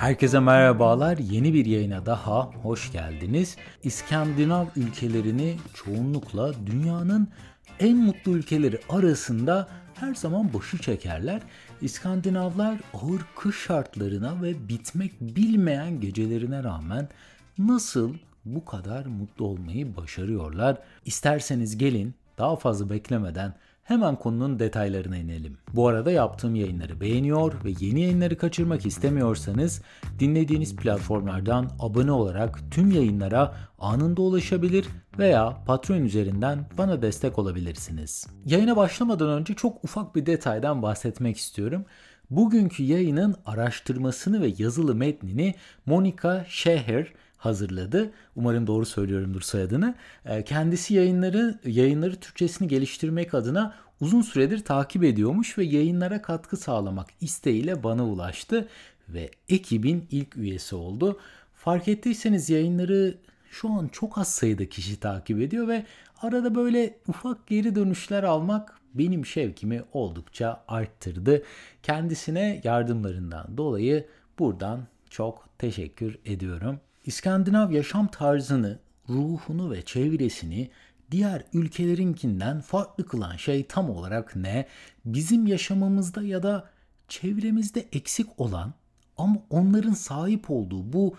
Herkese merhabalar. Yeni bir yayına daha hoş geldiniz. İskandinav ülkelerini çoğunlukla dünyanın en mutlu ülkeleri arasında her zaman başı çekerler. İskandinavlar ağır kış şartlarına ve bitmek bilmeyen gecelerine rağmen nasıl bu kadar mutlu olmayı başarıyorlar? İsterseniz gelin daha fazla beklemeden Hemen konunun detaylarına inelim. Bu arada yaptığım yayınları beğeniyor ve yeni yayınları kaçırmak istemiyorsanız dinlediğiniz platformlardan abone olarak tüm yayınlara anında ulaşabilir veya Patreon üzerinden bana destek olabilirsiniz. Yayına başlamadan önce çok ufak bir detaydan bahsetmek istiyorum. Bugünkü yayının araştırmasını ve yazılı metnini Monica Sheher hazırladı. Umarım doğru söylüyorumdur soyadını. Ee, kendisi yayınları yayınları Türkçesini geliştirmek adına uzun süredir takip ediyormuş ve yayınlara katkı sağlamak isteğiyle bana ulaştı ve ekibin ilk üyesi oldu. Fark ettiyseniz yayınları şu an çok az sayıda kişi takip ediyor ve arada böyle ufak geri dönüşler almak benim şevkimi oldukça arttırdı. Kendisine yardımlarından dolayı buradan çok teşekkür ediyorum. İskandinav yaşam tarzını, ruhunu ve çevresini diğer ülkelerinkinden farklı kılan şey tam olarak ne? Bizim yaşamımızda ya da çevremizde eksik olan ama onların sahip olduğu bu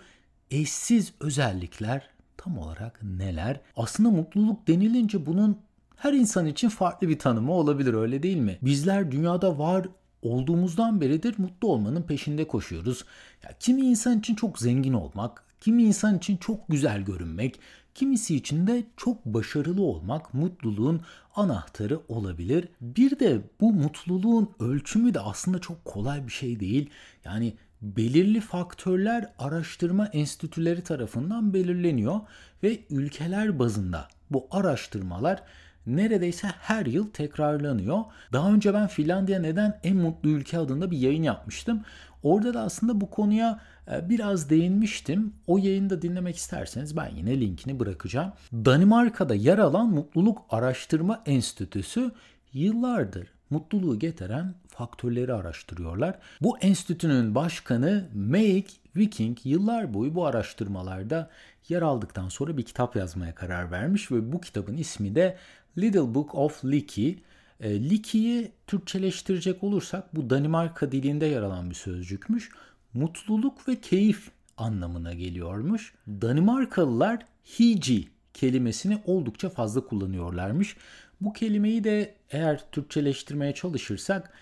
eşsiz özellikler tam olarak neler? Aslında mutluluk denilince bunun her insan için farklı bir tanımı olabilir öyle değil mi? Bizler dünyada var olduğumuzdan beridir mutlu olmanın peşinde koşuyoruz. Ya kimi insan için çok zengin olmak, kimi insan için çok güzel görünmek, kimisi için de çok başarılı olmak mutluluğun anahtarı olabilir. Bir de bu mutluluğun ölçümü de aslında çok kolay bir şey değil. Yani belirli faktörler araştırma enstitüleri tarafından belirleniyor ve ülkeler bazında bu araştırmalar neredeyse her yıl tekrarlanıyor. Daha önce ben Finlandiya neden en mutlu ülke adında bir yayın yapmıştım. Orada da aslında bu konuya e, biraz değinmiştim. O yayında dinlemek isterseniz ben yine linkini bırakacağım. Danimarka'da yer alan Mutluluk Araştırma Enstitüsü yıllardır mutluluğu getiren faktörleri araştırıyorlar. Bu enstitünün başkanı Meg Viking yıllar boyu bu araştırmalarda yer aldıktan sonra bir kitap yazmaya karar vermiş ve bu kitabın ismi de Little Book of Leaky. E, Leaky'yi Türkçeleştirecek olursak bu Danimarka dilinde yer alan bir sözcükmüş. Mutluluk ve keyif anlamına geliyormuş. Danimarkalılar hiji kelimesini oldukça fazla kullanıyorlarmış. Bu kelimeyi de eğer Türkçeleştirmeye çalışırsak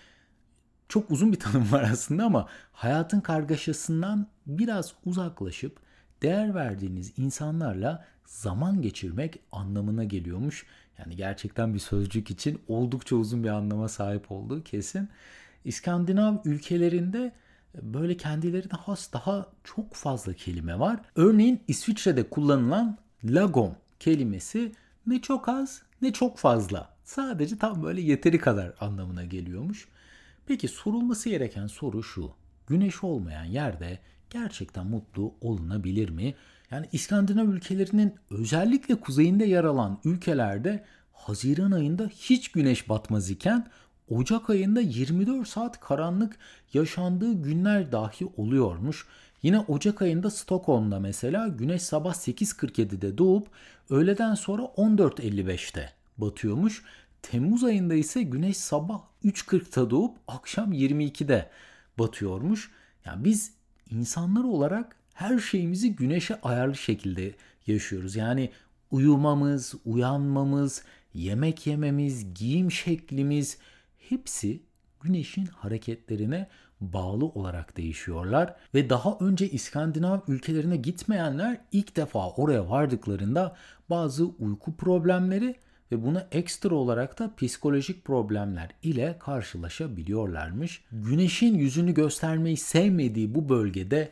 çok uzun bir tanım var aslında ama hayatın kargaşasından biraz uzaklaşıp değer verdiğiniz insanlarla zaman geçirmek anlamına geliyormuş. Yani gerçekten bir sözcük için oldukça uzun bir anlama sahip olduğu kesin. İskandinav ülkelerinde böyle kendilerine has daha çok fazla kelime var. Örneğin İsviçre'de kullanılan lagom kelimesi ne çok az ne çok fazla. Sadece tam böyle yeteri kadar anlamına geliyormuş. Peki sorulması gereken soru şu. Güneş olmayan yerde gerçekten mutlu olunabilir mi? Yani İskandinav ülkelerinin özellikle kuzeyinde yer alan ülkelerde Haziran ayında hiç güneş batmaz iken Ocak ayında 24 saat karanlık yaşandığı günler dahi oluyormuş. Yine Ocak ayında Stockholm'da mesela güneş sabah 8.47'de doğup öğleden sonra 14.55'te batıyormuş. Temmuz ayında ise güneş sabah 3.40'ta doğup akşam 22'de batıyormuş. Yani biz insanlar olarak her şeyimizi güneşe ayarlı şekilde yaşıyoruz. Yani uyumamız, uyanmamız, yemek yememiz, giyim şeklimiz hepsi güneşin hareketlerine bağlı olarak değişiyorlar ve daha önce İskandinav ülkelerine gitmeyenler ilk defa oraya vardıklarında bazı uyku problemleri ve buna ekstra olarak da psikolojik problemler ile karşılaşabiliyorlarmış. Güneşin yüzünü göstermeyi sevmediği bu bölgede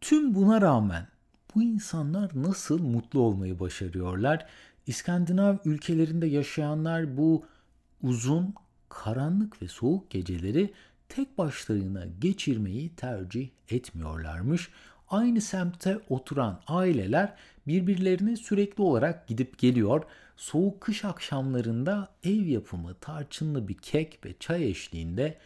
tüm buna rağmen bu insanlar nasıl mutlu olmayı başarıyorlar? İskandinav ülkelerinde yaşayanlar bu uzun, karanlık ve soğuk geceleri tek başlarına geçirmeyi tercih etmiyorlarmış. Aynı semtte oturan aileler birbirlerine sürekli olarak gidip geliyor. Soğuk kış akşamlarında ev yapımı tarçınlı bir kek ve çay eşliğinde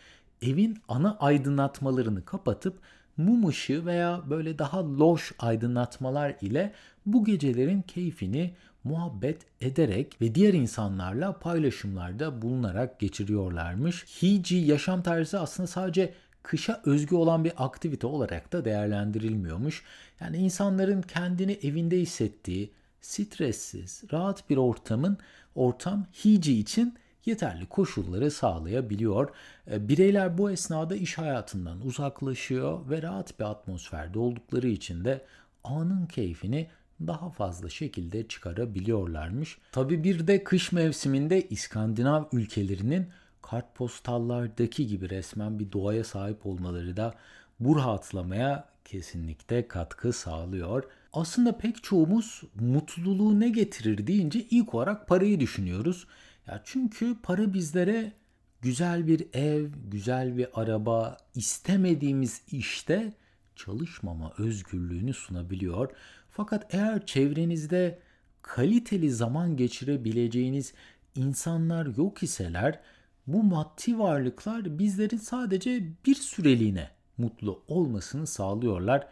evin ana aydınlatmalarını kapatıp mum ışığı veya böyle daha loş aydınlatmalar ile bu gecelerin keyfini muhabbet ederek ve diğer insanlarla paylaşımlarda bulunarak geçiriyorlarmış. Hiji yaşam tarzı aslında sadece kışa özgü olan bir aktivite olarak da değerlendirilmiyormuş. Yani insanların kendini evinde hissettiği, stressiz, rahat bir ortamın ortam Hiji için yeterli koşulları sağlayabiliyor. E, bireyler bu esnada iş hayatından uzaklaşıyor ve rahat bir atmosferde oldukları için de anın keyfini daha fazla şekilde çıkarabiliyorlarmış. Tabi bir de kış mevsiminde İskandinav ülkelerinin kartpostallardaki gibi resmen bir doğaya sahip olmaları da bu rahatlamaya kesinlikle katkı sağlıyor. Aslında pek çoğumuz mutluluğu ne getirir deyince ilk olarak parayı düşünüyoruz. Ya çünkü para bizlere güzel bir ev, güzel bir araba, istemediğimiz işte çalışmama özgürlüğünü sunabiliyor. Fakat eğer çevrenizde kaliteli zaman geçirebileceğiniz insanlar yok iseler bu maddi varlıklar bizlerin sadece bir süreliğine mutlu olmasını sağlıyorlar.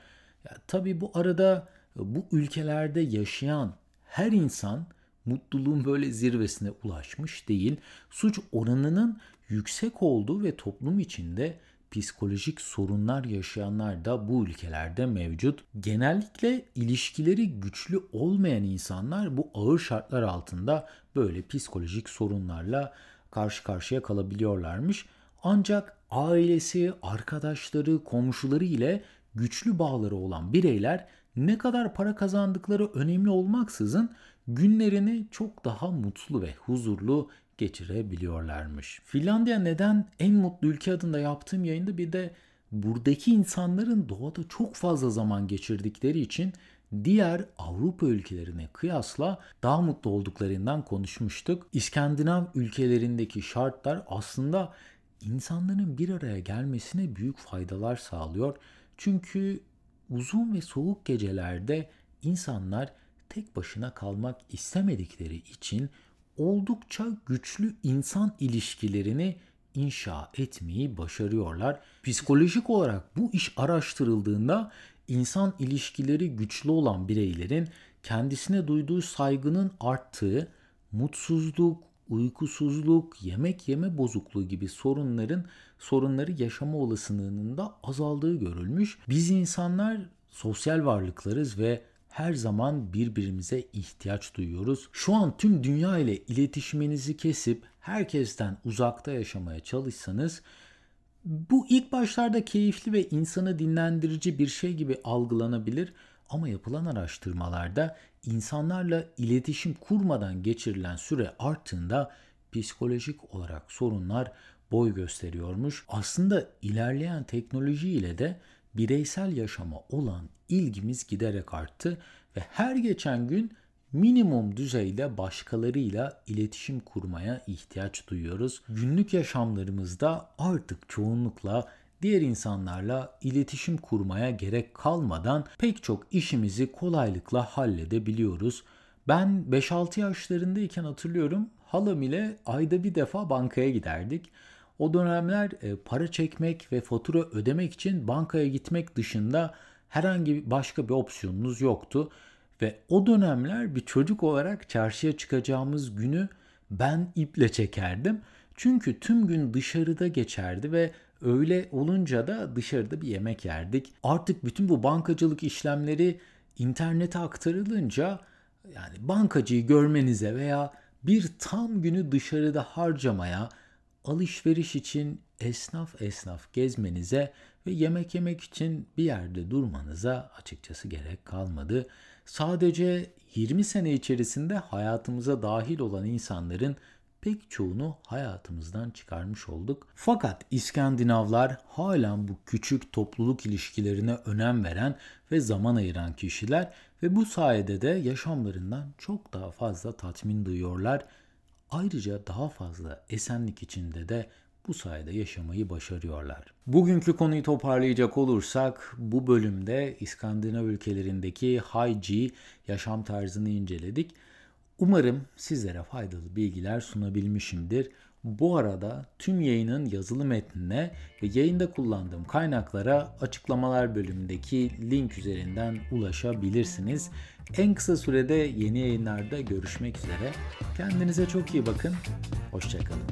Ya, tabii bu arada bu ülkelerde yaşayan her insan mutluluğun böyle zirvesine ulaşmış değil. Suç oranının yüksek olduğu ve toplum içinde psikolojik sorunlar yaşayanlar da bu ülkelerde mevcut. Genellikle ilişkileri güçlü olmayan insanlar bu ağır şartlar altında böyle psikolojik sorunlarla karşı karşıya kalabiliyorlarmış. Ancak ailesi, arkadaşları, komşuları ile güçlü bağları olan bireyler ne kadar para kazandıkları önemli olmaksızın günlerini çok daha mutlu ve huzurlu geçirebiliyorlarmış. Finlandiya neden en mutlu ülke adında yaptığım yayında bir de buradaki insanların doğada çok fazla zaman geçirdikleri için diğer Avrupa ülkelerine kıyasla daha mutlu olduklarından konuşmuştuk. İskandinav ülkelerindeki şartlar aslında insanların bir araya gelmesine büyük faydalar sağlıyor. Çünkü uzun ve soğuk gecelerde insanlar tek başına kalmak istemedikleri için oldukça güçlü insan ilişkilerini inşa etmeyi başarıyorlar. Psikolojik olarak bu iş araştırıldığında insan ilişkileri güçlü olan bireylerin kendisine duyduğu saygının arttığı, mutsuzluk, uykusuzluk, yemek yeme bozukluğu gibi sorunların sorunları yaşama olasılığının da azaldığı görülmüş. Biz insanlar sosyal varlıklarız ve her zaman birbirimize ihtiyaç duyuyoruz. Şu an tüm dünya ile iletişiminizi kesip herkesten uzakta yaşamaya çalışsanız bu ilk başlarda keyifli ve insanı dinlendirici bir şey gibi algılanabilir ama yapılan araştırmalarda insanlarla iletişim kurmadan geçirilen süre arttığında psikolojik olarak sorunlar boy gösteriyormuş. Aslında ilerleyen teknoloji ile de bireysel yaşama olan ilgimiz giderek arttı ve her geçen gün minimum düzeyde başkalarıyla iletişim kurmaya ihtiyaç duyuyoruz. Günlük yaşamlarımızda artık çoğunlukla diğer insanlarla iletişim kurmaya gerek kalmadan pek çok işimizi kolaylıkla halledebiliyoruz. Ben 5-6 yaşlarındayken hatırlıyorum halam ile ayda bir defa bankaya giderdik. O dönemler e, para çekmek ve fatura ödemek için bankaya gitmek dışında herhangi başka bir opsiyonunuz yoktu. Ve o dönemler bir çocuk olarak çarşıya çıkacağımız günü ben iple çekerdim. Çünkü tüm gün dışarıda geçerdi ve öyle olunca da dışarıda bir yemek yerdik. Artık bütün bu bankacılık işlemleri internete aktarılınca yani bankacıyı görmenize veya bir tam günü dışarıda harcamaya, alışveriş için esnaf esnaf gezmenize ve yemek yemek için bir yerde durmanıza açıkçası gerek kalmadı. Sadece 20 sene içerisinde hayatımıza dahil olan insanların pek çoğunu hayatımızdan çıkarmış olduk. Fakat İskandinavlar halen bu küçük topluluk ilişkilerine önem veren ve zaman ayıran kişiler ve bu sayede de yaşamlarından çok daha fazla tatmin duyuyorlar. Ayrıca daha fazla esenlik içinde de bu sayede yaşamayı başarıyorlar. Bugünkü konuyu toparlayacak olursak bu bölümde İskandinav ülkelerindeki High G yaşam tarzını inceledik. Umarım sizlere faydalı bilgiler sunabilmişimdir. Bu arada tüm yayının yazılı metnine ve yayında kullandığım kaynaklara açıklamalar bölümündeki link üzerinden ulaşabilirsiniz. En kısa sürede yeni yayınlarda görüşmek üzere. Kendinize çok iyi bakın. Hoşçakalın.